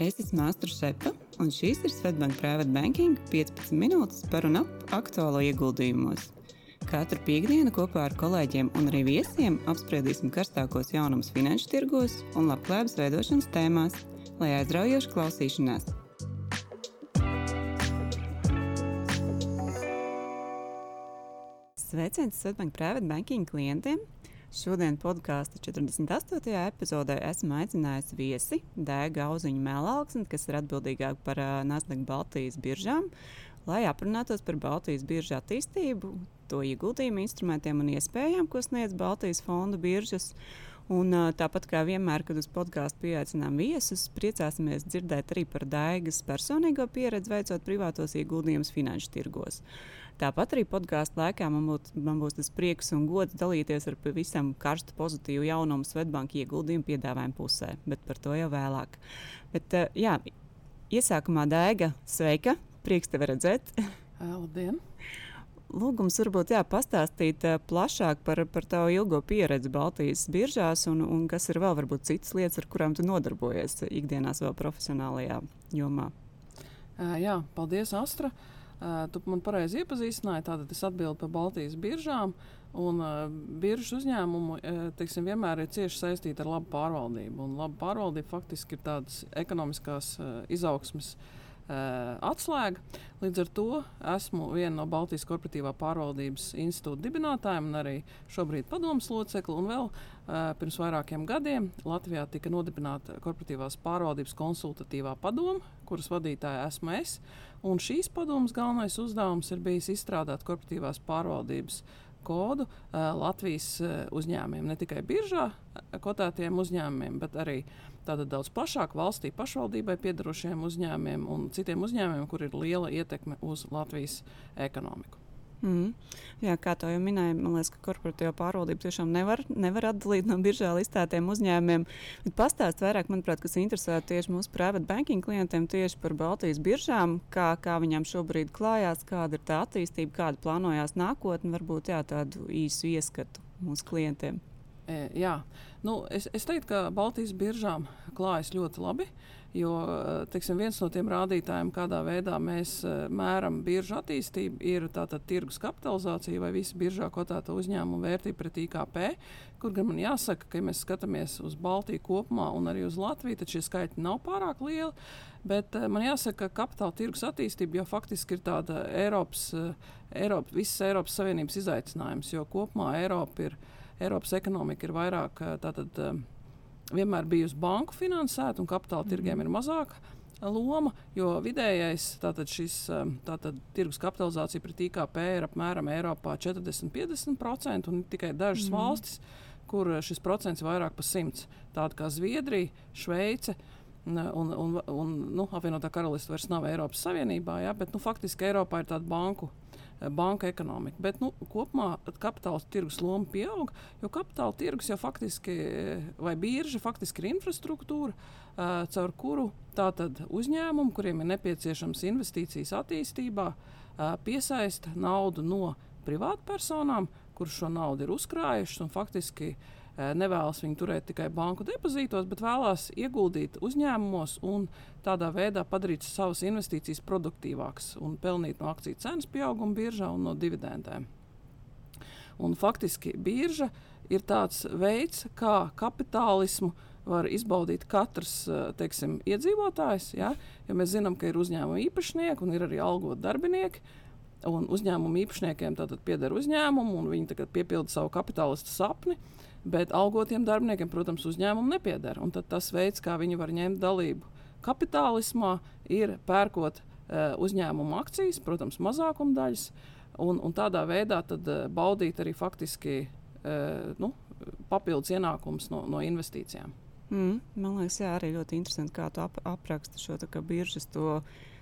Es esmu Astra Šepa, un šīs ir Svetbank Private Banking 15 minūtes par un ap aktuālo ieguldījumos. Katru piekdienu kopā ar kolēģiem un arī viesiem apspriedīsim karstākos jaunumus finanšu tirgos un labklājības veidošanas tēmās, lai aizraujoši klausīšanās. Sveiciens Svetbank Private Banking klientiem! Šodien podkāstu 48. epizodē esmu aicinājusi viesi Dēgu Auziņu Mēlāksni, kas ir atbildīgāka par uh, Nasdaq Baltijas biržām, lai aprunātos par Baltijas biržu attīstību, to ieguldījumu instrumentiem un iespējām, ko sniedz Baltijas fondu biržas. Un, tāpat kā vienmēr, kad uz podkāstu pieaicinām viesus, priecāsimies dzirdēt arī par Daigas personīgo pieredzi veicot privātos ieguldījumus finanšu tirgos. Tāpat arī podkāstu laikā man, būt, man būs tas prieks un gods dalīties ar pavisam karstu pozitīvu jaunumu Svetbanka ieguldījumu piedāvājumu pusē, bet par to jau vēlāk. Bet, jā, iesākumā Daiga, sveika! Prieks tevi redzēt! Labdien! Lūgums varbūt jā, pastāstīt uh, plašāk par, par tavu ilgo pieredzi Baltijas biržās un, un kas ir vēl varbūt citas lietas, ar kurām tu nodarbojies ikdienās vēl profesionālajā jomā. Jā, paldies, Astra! Tu man pareizi iepazīstināji, tātad es atbildu par Baltijas biržām. Un uh, biržu uzņēmumu teiksim, vienmēr ir cieši saistīta ar labu pārvaldību. Un laba pārvaldība faktiski ir tādas ekonomiskās uh, izaugsmes uh, Eh, atslēga. Līdz ar to esmu viena no Baltijas korporatīvā pārvaldības institūta dibinātājiem un arī šobrīd padomus locekli. Un vēl uh, pirms vairākiem gadiem Latvijā tika nodibināta korporatīvās pārvaldības konsultatīvā padoma, kuras vadītāja esmu es. Un šīs padomas galvenais uzdevums ir bijis izstrādāt korporatīvās pārvaldības kodu uh, Latvijas uh, uzņēmumiem, ne tikai biržā kotētiem uzņēmumiem, bet arī Tātad daudz plašāk valstī pašvaldībai piedarošiem uzņēmumiem un citiem uzņēmumiem, kur ir liela ietekme uz Latvijas ekonomiku. Mm. Jā, kā jau minēju, man liekas, ka korporatīvā pārvaldība tiešām nevar, nevar atdalīt no biržā listētiem uzņēmumiem. Pastāstiet vairāk, manuprāt, kas interesē tieši mūsu private banking klientiem, tieši par Baltijas biržām, kā, kā viņām šobrīd klājās, kāda ir tā attīstība, kāda plānojās nākotne, varbūt jā, tādu īsu ieskatu mūsu klientiem. Jā, nu, es, es teiktu, ka Baltijas biržām klājas ļoti labi. Jo teiksim, viens no tiem rādītājiem, kādā veidā mēs mēram biržu attīstību, ir tātad tirgus kapitalizācija vai visa biržā kotēta uzņēmuma vērtība pret IKP. Kur gan man jāsaka, ka, ja mēs skatāmies uz Baltiju kopumā un arī uz Latviju, tad šie skaitļi nav pārāk lieli. Bet man jāsaka, ka kapitāla tirgus attīstība jau faktiski ir tāda Eiropas, Eiropas, visas Eiropas Savienības izaicinājums, jo kopumā Eiropa ir Eiropa Eiropas ekonomika ir vairāk tātad, vienmēr bijusi banku finansēta un kapitāla tirgiem mm. ir mazāka loma, jo vidējais tātad šis tātad, tirgus kapitalizācija pret IKP ir apmēram Eiropā 40-50% un tikai dažas mm. valstis, kur šis procents ir vairāk par 100. Tāda kā Zviedrija, Šveice. Un, un, un nu, apvienotā karaliste vairs nav Eiropas Savienībā, ja, bet nu, faktiski Eiropā ir tāda banku banka ekonomika. Bet nu, kopumā kapitāla tirgus loma pieaug, jo kapitāla tirgus jau faktiski, vai birža faktiski ir infrastruktūra, caur kuru tātad uzņēmumu, kuriem ir nepieciešams investīcijas attīstībā, piesaista naudu no privātpersonām, kuras šo naudu ir uzkrājušas un faktiski Eh, nevēlas viņu turēt tikai banku depozītos, bet vēlās ieguldīt uzņēmumos un tādā veidā padarīt savas investīcijas produktīvākas un pelnīt no akciju cenas pieauguma biržā un no dividendēm. Un faktiski birža ir tāds veids, kā kapitālismu var izbaudīt katrs eh, teiksim, iedzīvotājs. Ja? ja mēs zinām, ka ir uzņēmuma īpašnieki un ir arī algot darbinieki. Un uzņēmumu īpašniekiem tātad pieder uzņēmumu, un viņi tagad piepilda savu kapitālistu sapni. Uh, Bet algotiem darbiniekiem, protams, uzņēmumu nepieder. Un tas veids, kā viņi var ņemt dalību kapitālismā, ir pērkot uh, uzņēmumu akcijas, protams, mazākumdaļas, un, un tādā veidā tad, uh, baudīt arī faktiski uh, nu, papildus ienākumus no, no investīcijām. Mm, man liekas, jā, arī ļoti interesanti, kā tu ap, apraksti šo biržas to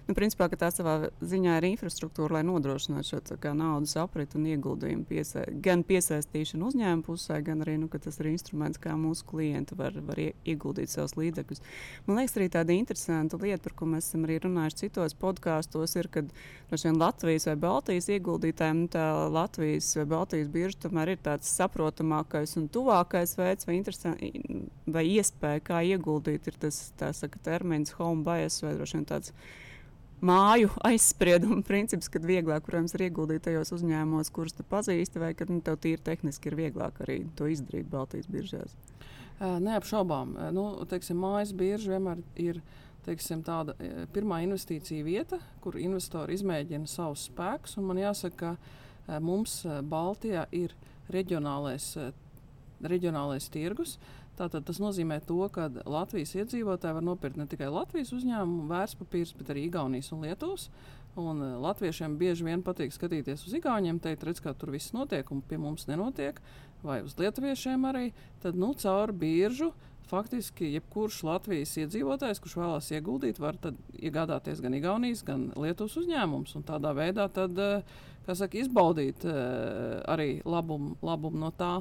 Nu, principā, tā savā ziņā ir infrastruktūra, lai nodrošinātu šo naudas apritu un ieguldījumu piesa gan piesaistīšanu uzņēmumu pusē, gan arī nu, tas ir instruments, kā mūsu klienti var, var ieguldīt savus līdzekļus. Man liekas, arī tāda interesanta lieta, par ko mēs esam arī runājuši citos podkāstos, ir, kad Latvijas vai Baltijas ieguldītājiem nu, Latvijas vai Baltijas birža tomēr ir tāds saprotamākais un tuvākais veids vai, vai iespēja, kā ieguldīt, ir tas saka, termins home bias vai droši vien tāds māju aizsprieduma princips, kad vieglāk, protams, ir ieguldīt tajos uzņēmumos, kurus tu pazīsti, vai ka nu, tev tīri tehniski ir vieglāk arī to izdarīt Baltijas biržās. Neapšaubām. Nu, teiksim, mājas birža vienmēr ir teiksim, tāda pirmā investīcija vieta, kur investori izmēģina savus spēkus. Man jāsaka, ka mums Baltijā ir reģionālais, reģionālais tirgus. Tātad tas nozīmē, to, ka Latvijas iedzīvotāji var nopirkt ne tikai Latvijas uzņēmumu vērtspapīrus, bet arī Igaunijas un Lietuvas. Un uh, latviešiem bieži vien patīk skatīties uz Igauniem, teikt, redz, kā tur viss notiek, un pie mums nenotiek, vai uz Lietuviešiem arī. Tad nu, caur biržu faktiski jebkurš Latvijas iedzīvotājs, kurš vēlās ieguldīt, var iegādāties gan Igaunijas, gan Lietuvas uzņēmumus. Tādā veidā tad, uh, saka, izbaudīt uh, arī labumu labum no tā.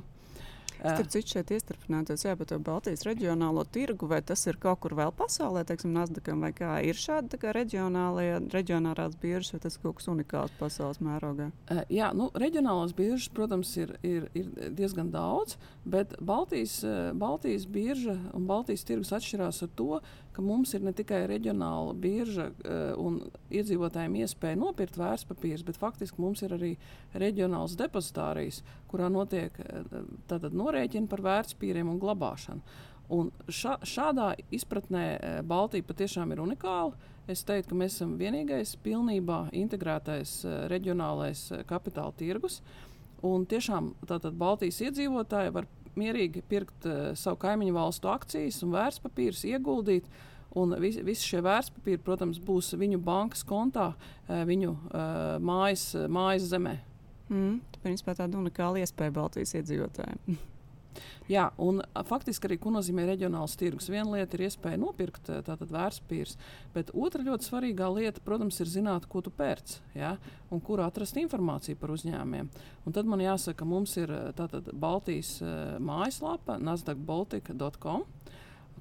Starp citu, šeit iestrādāties jā, par to Baltijas reģionālo tirgu, vai tas ir kaut kur vēl pasaulē, teiksim, Nasdaqam, vai kā ir šāda kā reģionālās biržas, vai tas ir kaut kas unikāls pasaules mērogā? Uh, jā, nu, reģionālās biržas, protams, ir, ir, ir diezgan daudz, bet Baltijas, Baltijas birža un Baltijas tirgus atšķirās ar to, ka mums ir ne tikai reģionāla birža uh, un iedzīvotājiem iespēja nopirkt vērtspapīrus, bet faktiski mums ir arī reģionāls depozitārijas, kurā notiek uh, tātad norēķini par vērtspapīriem un glabāšanu. Un ša, šādā izpratnē uh, Baltija patiešām ir unikāla. Es teiktu, ka mēs esam vienīgais pilnībā integrētais uh, reģionālais uh, kapitāla tirgus. Un tiešām tātad Baltijas iedzīvotāji var mierīgi pirkt uh, savu kaimiņu valstu akcijas un vērtspapīrus, ieguldīt. Un visi vis šie vērtspapīri, protams, būs viņu bankas kontā, uh, viņu uh, mājas, mājas zemē. Mm, principā tāda unikāla iespēja Baltijas iedzīvotājiem. Jā, un faktiski arī, ko nozīmē reģionāls tirgus. Viena lieta ir iespēja nopirkt tātad vērtspapīrus, bet otra ļoti svarīgā lieta, protams, ir zināt, ko tu pērc, ja? un kur atrast informāciju par uzņēmumiem. Un tad man jāsaka, mums ir tātad Baltijas uh, mājaslapa nasdaqbaltica.com,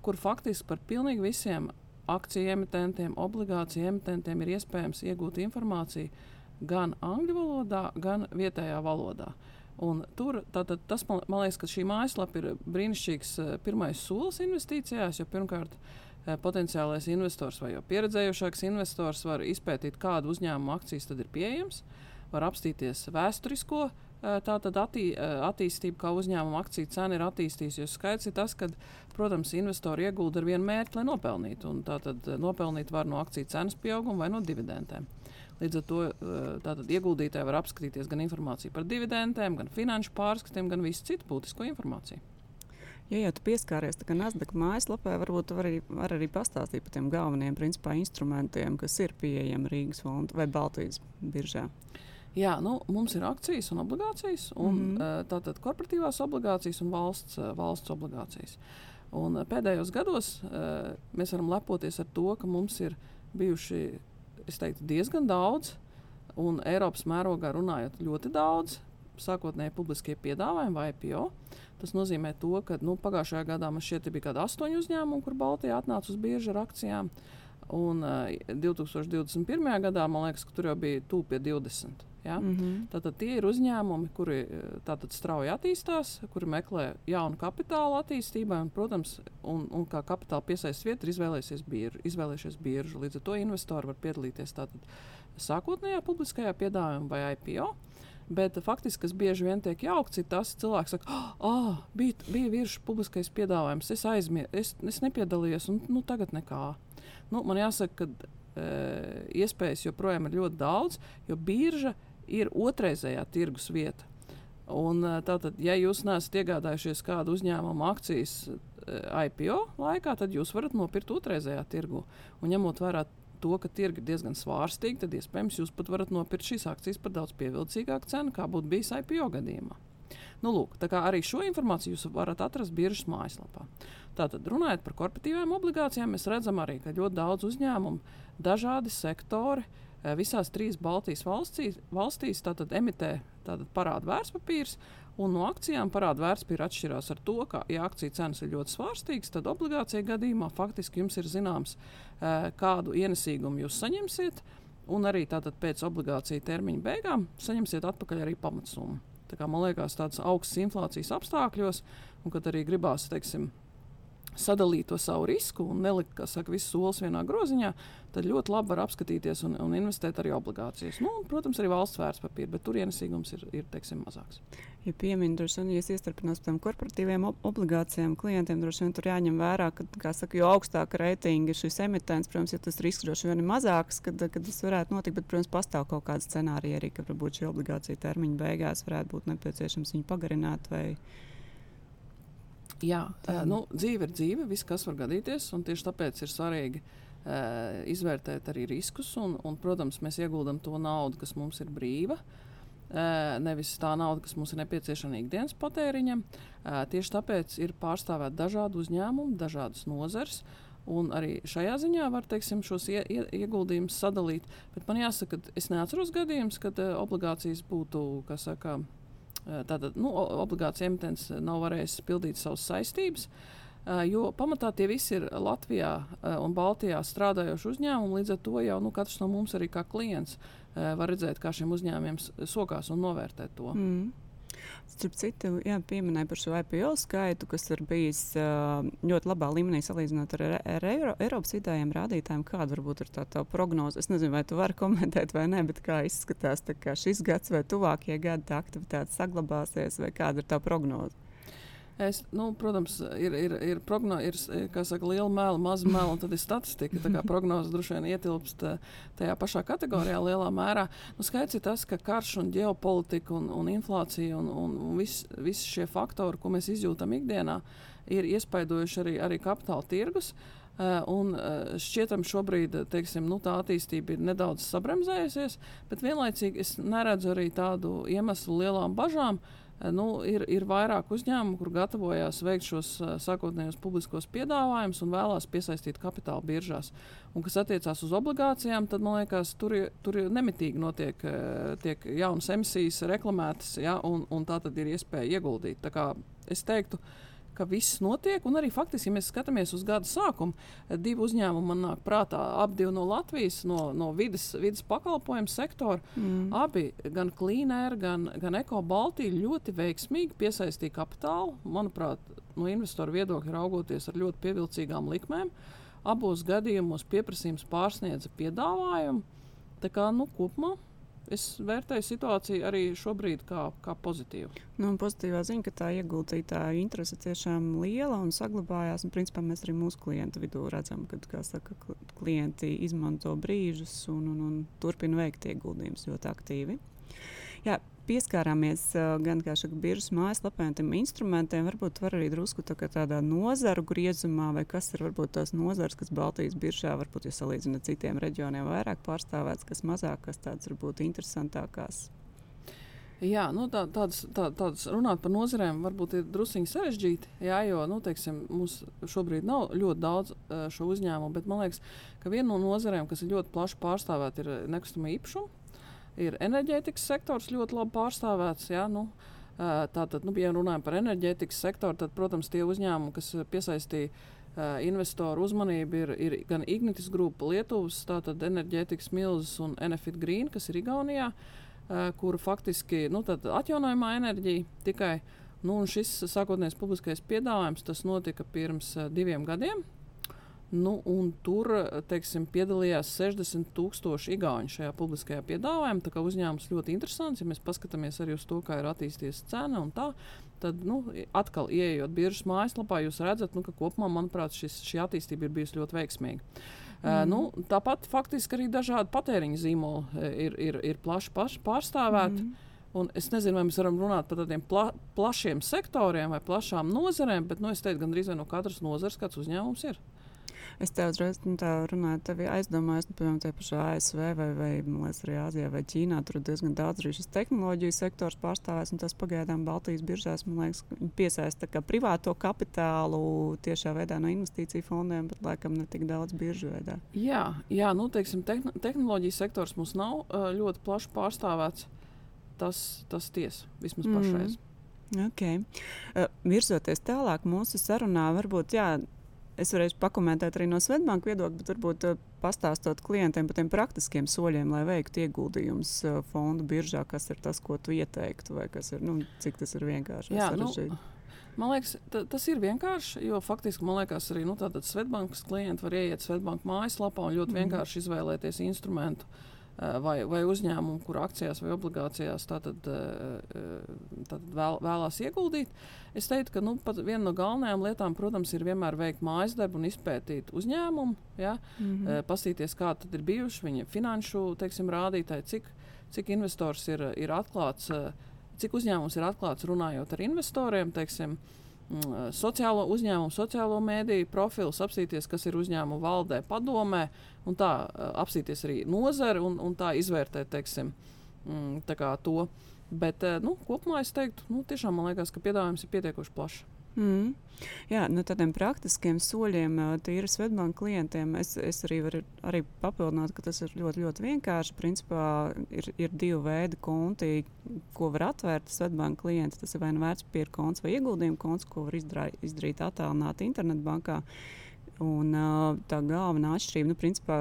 kur faktiski par pilnīgi visiem akciju emitentiem, obligāciju emitentiem ir iespējams iegūt informāciju gan angļu valodā, gan vietējā valodā. Uh, Un tur tātad, tas, man, man liekas, ka šī mājaslapa ir brīnišķīgs uh, pirmais solis investīcijās, jo pirmkārt uh, potenciālais investors vai jau pieredzējušāks investors var izpētīt, kādu uzņēmumu akcijas tad ir pieejams, var apstīties vēsturisko uh, tātad attī, attīstību, kā uzņēmuma akciju cena ir attīstījusies. Skaidrs ir tas, ka, protams, investori iegulda ar vienu mērķi, lai nopelnītu. Tātad nopelnīt var no akciju cenas pieauguma vai no dividendēm. Līdz ar to eh, tātad, ieguldītāji var apskatīties gan informāciju par dividendēm, gan finanšu pārskatiem, gan visu citu būtisko informāciju. Ja jau tu pieskāries Nasdaq mājaslapē, varbūt var arī, var arī pastāstīt par tiem galvenajiem principā, instrumentiem, kas ir pieejami Rīgas vai Baltijas biržā. Jā, nu, mums ir akcijas un obligācijas, un mm -hmm. tātad korporatīvās obligācijas un valsts, valsts obligācijas. Un pēdējos gados mēs varam lepoties ar to, ka mums ir bijuši es teiktu, diezgan daudz, un Eiropas mērogā runājot ļoti daudz. Sākotnēji publiskie piedāvājumi vai IPO. Tas nozīmē, to, ka nu, pagājušajā gadā man šķiet, bija kādi astoņi uzņēmumi, kur Baltijā atnāca uz bieža ar akcijām. Un uh, eh, 2021. gadā man liekas, ka tur jau bija pie 20. Ja? Mm -hmm. Tātad tie ir uzņēmumi, kuri tātad strauji attīstās, kuri meklē jaunu kapitālu attīstībai, un, protams, un, un kā kapitāla piesaistes vieta ir izvēlējušies biržu. Izvēlējušies biržu. Līdz ar to investori var piedalīties tātad sākotnējā publiskajā piedāvājumā vai IPO. Bet faktiski, kas bieži vien tiek jaukts, ir tas, ka cilvēks saka, ah, oh, bija, bija virsmas publiskais piedāvājums, es aizmirsu, es, es nepiedalījos, un nu, tagad nekā. Nu, man jāsaka, ka e, iespējas joprojām ir ļoti daudz, jo birža ir otrreizējā tirgus vieta. Un, tātad, ja jūs neesat iegādājušies kādu uzņēmumu akcijas IPO laikā, tad jūs varat nopirkt otrreizējā tirgu. Un ņemot vērā to, ka tirgi ir diezgan svārstīgi, tad iespējams jūs pat varat nopirkt šīs akcijas par daudz pievilcīgāku cenu, kā būtu bijis IPO gadījumā. Nu, lūk, arī šo informāciju jūs varat atrast biržas mājaslapā. Tātad, runājot par korporatīvām obligācijām, mēs redzam arī, ka ļoti daudz uzņēmumu, dažādi sektori eh, visās trīs Baltijas valstīs, valstīs tātad, emitē tātad, parādu vērtspapīrus. Un no akcijām parāda vērtspapīra atšķirās ar to, ka, ja akciju cenas ir ļoti svārstīgas, tad obligācija gadījumā faktiski jums ir zināms, eh, kādu ienesīgumu jūs saņemsiet, un arī tātad pēc obligāciju termiņa beigām saņemsiet atpakaļ arī pamatsummu. Tā kā, man liekas, tādas augstas inflācijas apstākļos, un kad arī gribās, teiksim, sadalīt to savu risku un nelikt saka, visus solis vienā groziņā, tad ļoti labi var apskatīties un, un investēt arī obligācijas. Nu, un, protams, arī valsts vērtspapīra, bet tur ienesīgums ir, ir teiksim, mazāks. Ja pieminu, droši vien, ja iestarpinās par tām korporatīviem ob obligācijām klientiem, droši vien tur jāņem vērā, ka, kā saka, jo augstāka reitinga ir šis emitents, protams, ja tas risks droši vien ir mazāks, kad, kad tas varētu notikt, bet, protams, pastāv kaut kāda scenārija arī, ka varbūt šī obligācija termiņa beigās varētu būt nepieciešams viņu pagarināt vai Jā, tā nu, dzīve ir dzīve, viss, kas var gadīties, un tieši tāpēc ir svarīgi uh, izvērtēt arī riskus. Un, un, protams, mēs ieguldam to naudu, kas mums ir brīva. Uh, nevis tā nauda, kas mums ir nepieciešama ikdienas patēriņam. Uh, tieši tāpēc ir pārstāvēti dažādi uzņēmumi, dažādas nozares. Un arī šajā ziņā var teiksim, šos ie, ie, ieguldījumus sadalīt. Bet man jāsaka, ka es neatceros gadījumus, kad uh, obligācijas būtu, kas saka, uh, tātad nu, obligāts emitents nav varējis pildīt savas saistības. Uh, jo pamatā tie visi ir Latvijā un Baltijā strādājoši uzņēmumi. Līdz ar to jau nu, katrs no mums, arī kā klients, var redzēt, kā šiem uzņēmumiem sokās un novērtēt to. Mm. Starp citu, pieminēja par šo IPO skaitu, kas ir bijis ļoti labā līmenī salīdzinot ar, ar Eiro, Eiropas vidējiem rādītājiem. Kāda varbūt ir tā, tā prognoze? Es nezinu, vai tu vari komentēt vai nē, bet kā izskatās kā šis gads vai tuvākie gadi, tā aktivitāte saglabāsies, vai kāda ir tā prognoze? Es, nu, protams, ir, ir, ir, progno, ir saka, liela mēla, maza mēla, un tad ir statistika. Tā kā prognoze droši vien ietilpst eh, tajā pašā kategorijā lielā mērā. Nu, skaidrs ir tas, ka karš un ģeopolitika un, un inflācija un, un, un visi vis šie faktori, ko mēs izjūtam ikdienā, ir iespaidojuši arī, arī kapitāla tirgus. Uh, un uh, šķietam, šobrīd teiksim, nu, tā attīstība ir nedaudz sabremzējusies, bet vienlaicīgi es neredzu arī tādu iemeslu lielām bažām. Uh, Eh, nu, ir, ir vairāk uzņēmumu, kur gatavojās veikt šos uh, sākotnējos publiskos piedāvājumus un vēlās piesaistīt kapitāla biržās. Un, kas attiecās uz obligācijām, tad man liekas, tur, tur nemitīgi notiek uh, jaunas emisijas, reklamētas, ja, un, un tā tad ir iespēja ieguldīt. Es teiktu, ka ka viss notiek. Un arī faktiski, ja mēs skatāmies uz gada sākumu, divi uzņēmumi man nāk prātā, abi no Latvijas, no, no vidas, vidas pakalpojumu sektora. Mm. Abi, gan Cleaner, gan, gan Eko Baltija, ļoti veiksmīgi piesaistīja kapitālu. Manuprāt, no investoru viedokļa raugoties ar ļoti pievilcīgām likmēm. Abos gadījumos pieprasījums pārsniedza piedāvājumu. Tā kā nu, kopumā es vērtēju situāciju arī šobrīd kā, kā pozitīvu. Nu, pozitīvā ziņa, ka tā ieguldītāja interese tiešām liela un saglabājās. Un, principā, mēs arī mūsu klientu vidū redzam, ka saka, klienti izmanto brīžus un, un, un turpina veikt ieguldījumus ļoti aktīvi. Pieskārāmies uh, gan biržas mājaslapē, tiem instrumentiem. Varbūt var arī drusku tā tādā nozaru griezumā, vai kas ir varbūt tās nozares, kas Baltijas biržā, varbūt, ja salīdzinām ar citiem reģioniem, vairāk pārstāvēts, kas mazāk, kas tāds varbūt interesantākās. Jā, nu, tā, tādas, tā, tādas runāt par nozarēm varbūt ir druskuļi sarežģīti. Jā, jo nu, teiksim, mums šobrīd nav ļoti daudz uh, šo uzņēmumu, bet man liekas, ka viena no nozarēm, kas ir ļoti plaši pārstāvēta, ir nekustamā īpašuma ir enerģētikas sektors ļoti labi pārstāvēts. Jā, nu, tātad, nu, ja runājam par enerģētikas sektoru, tad, protams, tie uzņēmumi, kas piesaistīja uh, investoru uzmanību, ir, ir gan Ignitis grupa Lietuvas, tātad enerģētikas milzis un Enefit Green, kas ir Igaunijā, uh, kur faktiski nu, atjaunojamā enerģija tikai. Nu, šis sākotnējais publiskais piedāvājums notika pirms uh, diviem gadiem. Nu, tur teiksim, piedalījās 60 tūkstoši igauņu šajā publiskajā piedāvājumā. Tā kā uzņēmums ļoti interesants, ja mēs paskatāmies arī uz to, kā ir attīstījies cena un tā. Tad, nu, atkal, ieejot biržas mājaslapā, jūs redzat, nu, ka kopumā, manuprāt, šis, šī attīstība ir bijusi ļoti veiksmīga. Mm. Uh, nu, tāpat faktiski arī dažādi patēriņa zīmoli ir, ir, ir plaši pārstāvēti. Mm. Un es nezinu, vai mēs varam runāt par tādiem pla plašiem sektoriem vai plašām nozarēm, bet nu, es teiktu, gandrīz no katras nozares kāds uzņēmums ir. Es tev uzreiz nu, runāju, tevi aizdomājos, nu, piemēram, tajā pašā ASV vai, vai liekas, arī Āzijā vai Ķīnā. Tur ir diezgan daudz arī šis tehnoloģiju sektors pārstāvēs, un tas pagaidām Baltijas biržās, man liekas, piesaista privāto kapitālu tiešā veidā no investīciju fondiem, bet laikam ne tik daudz biržu veidā. Jā, jā nu, teiksim, tehn tehnoloģiju sektors mums nav ļoti plaši pārstāvēts. Tas, tas tiesa, vismaz pašreiz. Mm. Okay. Uh, virzoties tālāk mūsu sarunā, varbūt jā, es varēšu pakomentēt arī no Svetbānka viedokļa, bet varbūt uh, pastāstot klientiem par tiem praktiskiem soļiem, lai veiktu ieguldījumus uh, fondu biržā, kas ir tas, ko tu ieteiktu, vai kas ir, nu, cik tas ir vienkārši. Jā, nu, man liekas, tas ir vienkārši, jo faktiski man liekas, arī nu, Svetbānkas klienti var ieiet Svetbānkas mājaslapā un ļoti mm. vienkārši izvēlēties instrumentu. Uh, Eh, vai, vai uzņēmumu, kur akcijās vai obligācijās tātad, eh, eh, tātad vēl, vēlās ieguldīt. Es teiktu, ka nu, viena no galvenajām lietām, protams, ir vienmēr veikt mājas darbu un izpētīt uzņēmumu, ja? mm -hmm. pastīties, kādi ir bijuši viņa finanšu teiksim, rādītāji, cik, cik investors ir, ir atklāts, cik uzņēmums ir atklāts runājot ar investoriem. Teiksim, Mm, sociālo uzņēmumu, sociālo mēdīju profilus, apsīties, kas ir uzņēmuma valdē, padomē, un tā apsīties arī nozari un, un tā izvērtēt teiksim, mm, tā to. Bet nu, kopumā es teiktu, nu, tiešām man liekas, ka piedāvājums ir pietiekoši plašs. Mm. Jā, no nu, tādiem praktiskiem soļiem, tīri Svetbānijas klientiem, es, es arī varu arī papildināt, ka tas ir ļoti, ļoti vienkārši. Principā ir, ir divi veidi konti, ko var atvērt Svetbānijas klienti. Tas ir vai nu vērtspapīra konts vai ieguldījuma konts, ko var izdarīt, izdarīt attālināti internetbankā. Uh, Un, uh, tā galvenā atšķirība, nu, principā,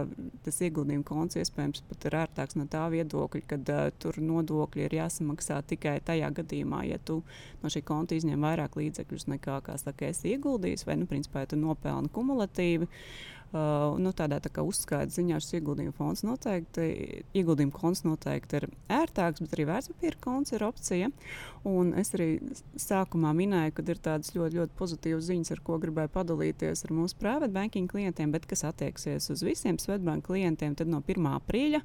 tas ieguldījuma konts iespējams pat ir ērtāks no tā viedokļa, ka uh, tur nodokļi ir jāsamaksā tikai tajā gadījumā, ja tu no šī konta izņem vairāk līdzekļus nekā, kā saka, esi ieguldījis, vai, nu, principā, ja tu nopelni kumulatīvi. Uh, Uh, nu, tādā tā uzskaita ziņā šis ieguldījuma fonds noteikti, ieguldījuma konts noteikti ir ērtāks, bet arī vērtspapīra konts ir opcija. Un es arī sākumā minēju, ka ir tādas ļoti, ļoti pozitīvas ziņas, ar ko gribēju padalīties ar mūsu private banking klientiem, bet kas attieksies uz visiem Svetbank klientiem, tad no 1. aprīļa,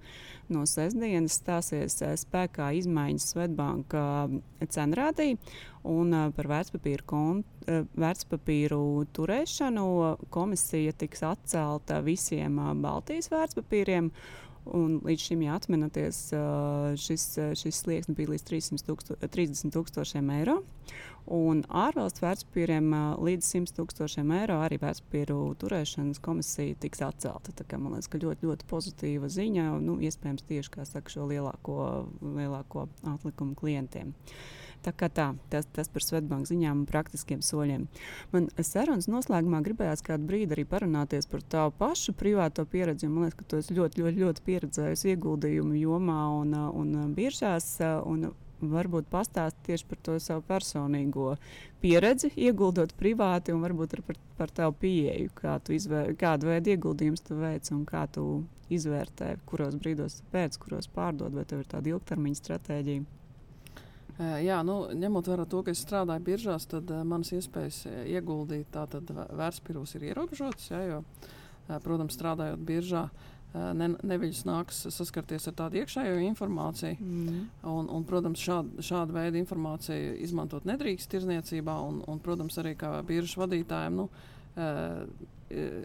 no sestdienas, stāsies spēkā izmaiņas Svetbank uh, cenrādī un par vērtspapīru, kon, vērtspapīru turēšanu komisija tiks atcelta visiem Baltijas vērtspapīriem. Un līdz šim, ja atminaties, šis, šis slieksnis bija līdz 300 tūksto, 30 tūkstošiem eiro. Un ārvalstu vērtspapīriem līdz 100 tūkstošiem eiro arī vērtspapīru turēšanas komisija tiks atcelta. Tā kā, man liekas, ka ļoti, ļoti pozitīva ziņa. Nu, iespējams, tieši saka, šo lielāko, lielāko atlikumu klientiem. Uh, Tā kā tā, tas, tas par Svetbānku ziņām un praktiskiem soļiem. Man sarunas noslēgumā gribējās kādu brīdi arī parunāties par tavu pašu privāto pieredzi. Man liekas, ka tu esi ļoti, ļoti, ļoti pieredzējis ieguldījumu jomā un, un biržās. Un varbūt pastāstīt tieši par to savu personīgo pieredzi, ieguldot privāti, un varbūt par, par tavu pieeju, kā tu izvēr, kādu veidu ieguldījumus tu veic un kā tu izvērtē, kuros brīdos pēc, kuros pārdod, vai tev ir tāda ilgtermiņa stratēģija. Jā, nu, ņemot vērā to, ka es strādāju biržās, tad manas iespējas ieguldīt tātad vērtspapīros ir ierobežotas. Jā, jo, protams, strādājot biržā, ne, neviļus nāks saskarties ar tādu iekšējo informāciju. Mm. Un, un, protams, šādu, šādu veidu informāciju izmantot nedrīkst tirzniecībā. Un, un, protams, arī kā biržas vadītājiem. Nu,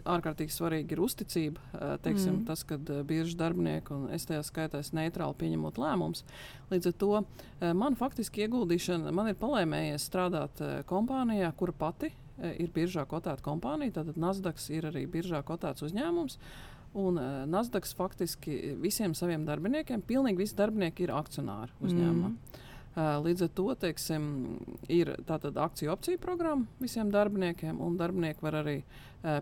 ārkārtīgi svarīgi ir uzticība. Teiksim, mm. Tas, kad bieži darbinieki un es tajā skaitā esmu neitrāli pieņemot lēmumus. Līdz ar to man faktiski ieguldīšana, man ir palēmējies strādāt kompānijā, kura pati ir biržā kotēta kompānija. Tātad Nasdaq ir arī biržā kotēts uzņēmums. Un uh, Nasdaq faktiski visiem saviem darbiniekiem, pilnīgi visi darbinieki ir akcionāri uzņēmumā. Mm. Līdz ar to teiksim, ir akciju opciju programma visiem darbiniekiem, un darbinieki var arī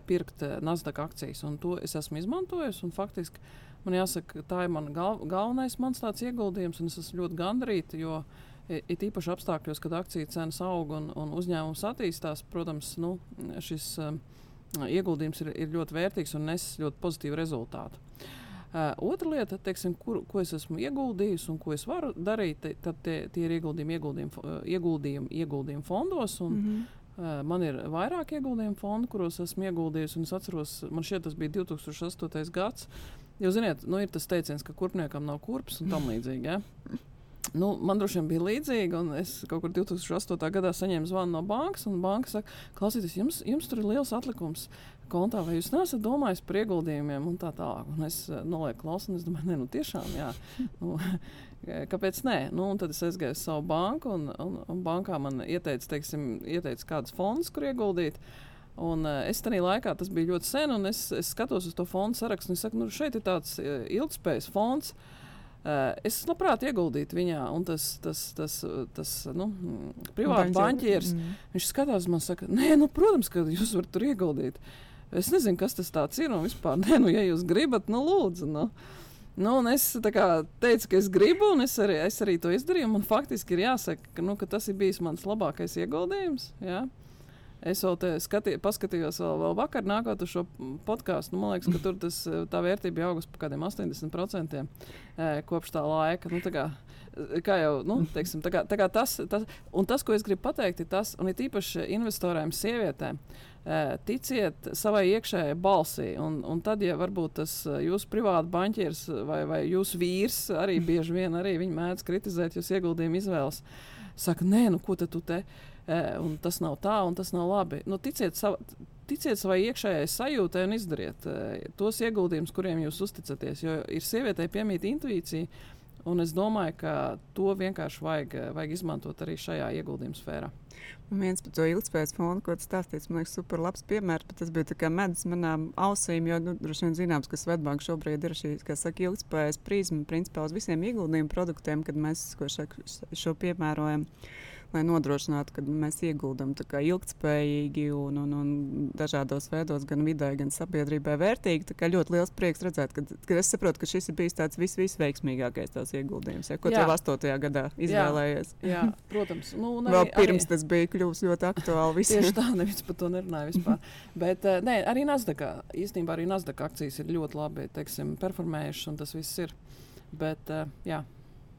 pirkt Nasdaq akcijas. To es esmu izmantojis. Faktiski man jāsaka, tā ir mana gal galvenais mans ieguldījums, un es esmu ļoti gandarīta. Jo it īpaši apstākļos, kad akciju cenas aug un, un uzņēmums attīstās, protams, nu, šis uh, ieguldījums ir, ir ļoti vērtīgs un nes ļoti pozitīvu rezultātu. Uh, otra lieta, teiksim, kur, ko es esmu ieguldījis un ko es varu darīt, te, tad tie, tie ir ieguldījumi, ieguldījumi, ieguldījumi, ieguldījumi fondos. Un, mm -hmm. Uh, man ir vairāk ieguldījumu fondu, kuros esmu ieguldījis. Es atceros, man šķiet, tas bija 2008. gads. Jūs zināt, nu, ir tas teiciens, ka kurpniekam nav kurpes un tam līdzīgi. Ja? Nu, man droši vien bija līdzīga, un es kaut kur 2008. gadā saņēmu zvanu no bankas, un banka saka, klausieties, jums, jums tur ir liels atlikums kontā, vai jūs neesat domājis par ieguldījumiem un tā tālāk. Un es uh, nolieku klausu, un es domāju, nē, nu tiešām, jā. nu, kāpēc nē? Nu, tad es aizgāju uz savu banku, un, un, un bankā man ieteica, teiksim, ieteica kādus fondus, kur ieguldīt. Un, uh, es tajā laikā, tas bija ļoti sen, un es, es skatos uz to fondu sarakstu, es saku, nu, šeit ir tāds uh, ilgspējas fonds. Uh, Uh, es labprāt ieguldītu viņā, un tas, tas, tas, tas nu, privāts banķieris. Mm. Viņš skatās, man saka, nē, nu, protams, ka jūs varat tur ieguldīt. Es nezinu, kas tas ir. Un vispār, nē, nu, ja jūs gribat, nu, lūdzu. Nu. Nu, es kā, teicu, ka es gribu, un es arī, es arī to izdarīju. Man faktiski ir jāsaka, ka, nu, ka tas ir bijis mans labākais ieguldījums. Ja? Es vēl te skatī, paskatījos, vēl, vēl vakar, nākot uz šo podkāstu. Nu, man liekas, ka tur tas, tā vērtība ir augusi par kādiem 80% e, kopš tā laika. Nu, tā kā, kā jau nu, teiksim, tā kā, tā kā tas, tas, tas, ko es gribu pateikt, ir tas, un it īpaši investoriem, sievietēm. E, ticiet savai iekšējai balsī, un, un tad, ja varbūt tas jūsu privāts banķieris vai, vai jūsu vīrs arī bieži vien arī mēdz kritizēt jūsu ieguldījumu izvēles, saka, nē, nu ko tu te un tas nav tā, un tas nav labi. Nu, ticiet, sava, ticiet savai iekšējai sajūtai un izdariet tos ieguldījumus, kuriem jūs uzticaties. Jo ir sievietei piemīta intuīcija, un es domāju, ka to vienkārši vajag, vajag izmantot arī šajā ieguldījuma sfērā. Un viens par to ilgspējas fondu, ko tas stāstīts, man liekas, super labs piemērs. Tas bija medus manām ausīm, jo, nu, droši vien zināms, ka Svetbanka šobrīd ir šī, saka, ilgspējas prizma principā uz visiem ieguldījumu produktiem, kad mēs šo, šo piemērojam. Uh, lai nodrošinātu, ka mēs ieguldam ilgspējīgi un, un, un dažādos veidos, gan vidē, gan sabiedrībai vērtīgi. Ļoti liels prieks redzēt, ka, ka es saprotu, ka šis ir bijis tāds vis, visveiksmīgākais tās ieguldījums, ja, ko tu jau 8. gadā izvēlējies. Jā, jā protams. Nu, arī, Vēl pirms arī, tas bija kļuvis ļoti aktuāli. Tieši tā, neviens par to nerunāja vispār. Bet uh, nē, arī Nasdaq, īstenībā arī Nasdaq akcijas ir ļoti labi teiksim, performējušas, un tas viss ir. Bet, uh, jā,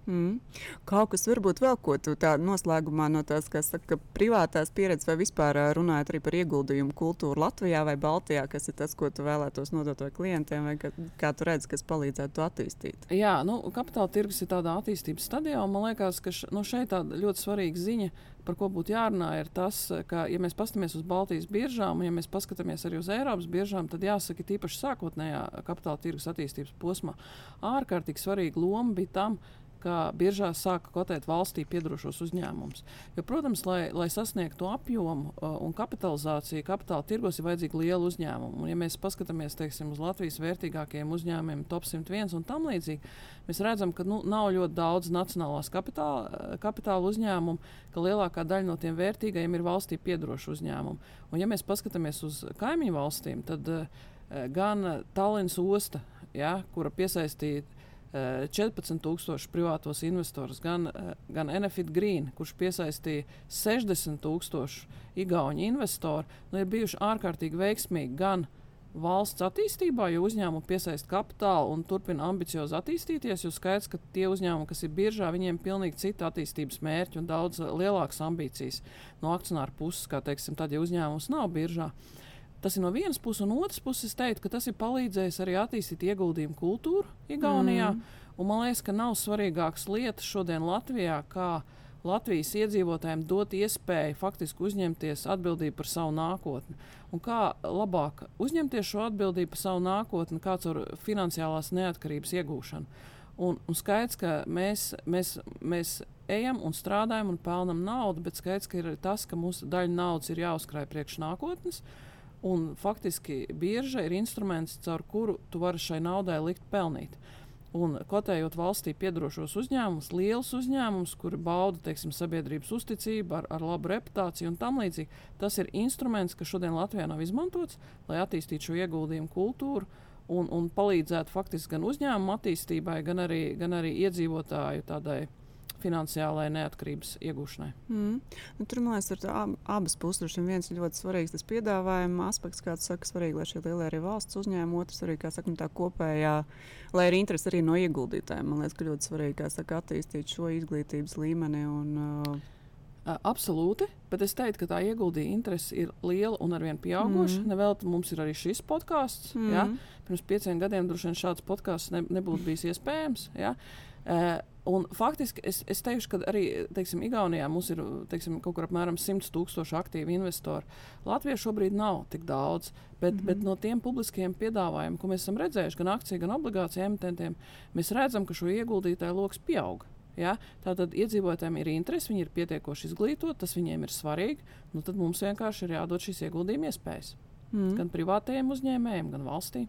Mm. Kaut kas varbūt vēl ko tu tā noslēgumā no tās, kas saka, privātās pieredzes vai vispār runājot arī par ieguldījumu kultūru Latvijā vai Baltijā, kas ir tas, ko tu vēlētos nodot klientiem, vai ka, kā tu redzi, kas palīdzētu to attīstīt? Jā, nu, kapitāla tirgus ir tādā attīstības stadijā, un man liekas, ka š, nu, šeit tāda ļoti svarīga ziņa, par ko būtu jārunā, ir tas, ka, ja mēs paskatāmies uz Baltijas biržām, un ja mēs paskatāmies arī uz Eiropas biržām, tad jāsaka, tīpaši sākotnējā kapitāla tirgus attīstības posmā, ārkārtīgi svarīga loma bija tam, ka biržās sāka kotēt valstī piedarošos uzņēmumus. Jo, protams, lai, lai sasniegtu apjomu uh, un kapitalizāciju, kapitāla tirgos ir vajadzīgi lieli uzņēmumi. Un, ja mēs paskatāmies teiksim, uz Latvijas vērtīgākajiem uzņēmumiem, top 101 un tam līdzīgi, mēs redzam, ka nu, nav ļoti daudz nacionālās kapitāla, uh, kapitāla uzņēmumu, ka lielākā daļa no tiem vērtīgajiem ir valstī piedaroši uzņēmumi. Un, ja mēs paskatāmies uz kaimiņu valstīm, tad uh, gan Tallinas osta, ja, kura piesaistīja 14,000 privātos investorus, gan, gan Enefit Green, kurš piesaistīja 60,000 igauņu investoru, nu, ir bijuši ārkārtīgi veiksmīgi gan valsts attīstībā, jo uzņēmumi piesaista kapitālu un turpina ambiciozi attīstīties. Jo skaidrs, ka tie uzņēmumi, kas ir biržā, viņiem ir pilnīgi cita attīstības mērķi un daudz lielākas ambīcijas no akcionāra puses, kā teiksim, tad, ja uzņēmums nav biržā. Uh, Tas ir no vienas puses, un otras puses, es teiktu, ka tas ir palīdzējis arī attīstīt ieguldījumu kultūru Igaunijā. Mm. Un man liekas, ka nav svarīgākas lietas šodien Latvijā, kā Latvijas iedzīvotājiem dot iespēju faktiski uzņemties atbildību par savu nākotni. Un kā labāk uzņemties šo atbildību par savu nākotni, kā caur finansiālās neatkarības iegūšanu. Un, un skaidrs, ka mēs, mēs, mēs ejam un strādājam un pelnam naudu, bet skaidrs, ka ir tas, ka mūsu daļa naudas ir jāuzkrāj priekš nākotnes. Uh, Un faktiski birža ir instruments, caur kuru tu vari šai naudai likt pelnīt. Un kotējot valstī piedarošos uzņēmumus, liels uzņēmums, kuri bauda teiksim, sabiedrības uzticību, ar, ar labu reputāciju un tam līdzīgi, tas ir instruments, kas šodien Latvijā nav izmantots, lai attīstītu šo ieguldījumu kultūru un, un palīdzētu faktiski gan uzņēmumu attīstībai, gan arī, gan arī iedzīvotāju tādai finansiālajai neatkarības iegūšanai. Mm. Nu, tur man liekas, ir ab, abas puses. Viens ļoti svarīgs tas piedāvājuma aspekts, kāds saka, svarīgi, lai šie lielie arī valsts uzņēmumi, otrs arī, saka, nu, tā kopējā, lai ir interesi arī no ieguldītājiem. Man liekas, ka ļoti svarīgi, saka, attīstīt šo izglītības līmeni un uh, Absolūti, bet es teiktu, ka tā ieguldīja interese ir liela un arvien pieauguša. Mm. Nevelti mums ir arī šis podkāsts. Mm. Ja? Pirms pieciem gadiem droši vien šāds podkāsts ne, nebūtu bijis iespējams. Ja? Uh, Un faktiski es, es teikšu, ka arī teiksim, Igaunijā mums ir teiksim, kaut kur apmēram 100 tūkstoši aktīvu investoru. Latvijā šobrīd nav tik daudz, bet, mm -hmm. bet no tiem publiskiem piedāvājumiem, ko mēs esam redzējuši, gan akciju, gan obligāciju emitentiem, mēs redzam, ka šo ieguldītāju lokus pieaug. Ja? Tātad iedzīvotājiem ir interese, viņi ir pietiekoši izglītoti, tas viņiem ir svarīgi. Nu, tad mums vienkārši ir jādod šīs ieguldījuma iespējas mm. gan privātajiem uzņēmējiem, gan valstīm.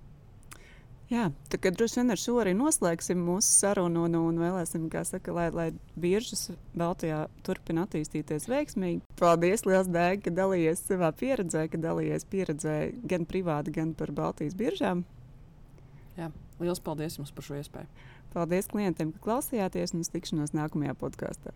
Jā, tā kā droši vien ar šo arī noslēgsim mūsu sarunu un, un vēlēsim, saka, lai, lai biržas Baltijā turpina attīstīties veiksmīgi. Paldies, Lielas Dēļ, ka dalījies savā pieredzē, ka dalījies pieredzē gan privāti, gan par Baltijas biržām. Jā, liels paldies jums par šo iespēju. Paldies klientiem, ka klausījāties un uz tikšanos nākamajā podkāstā.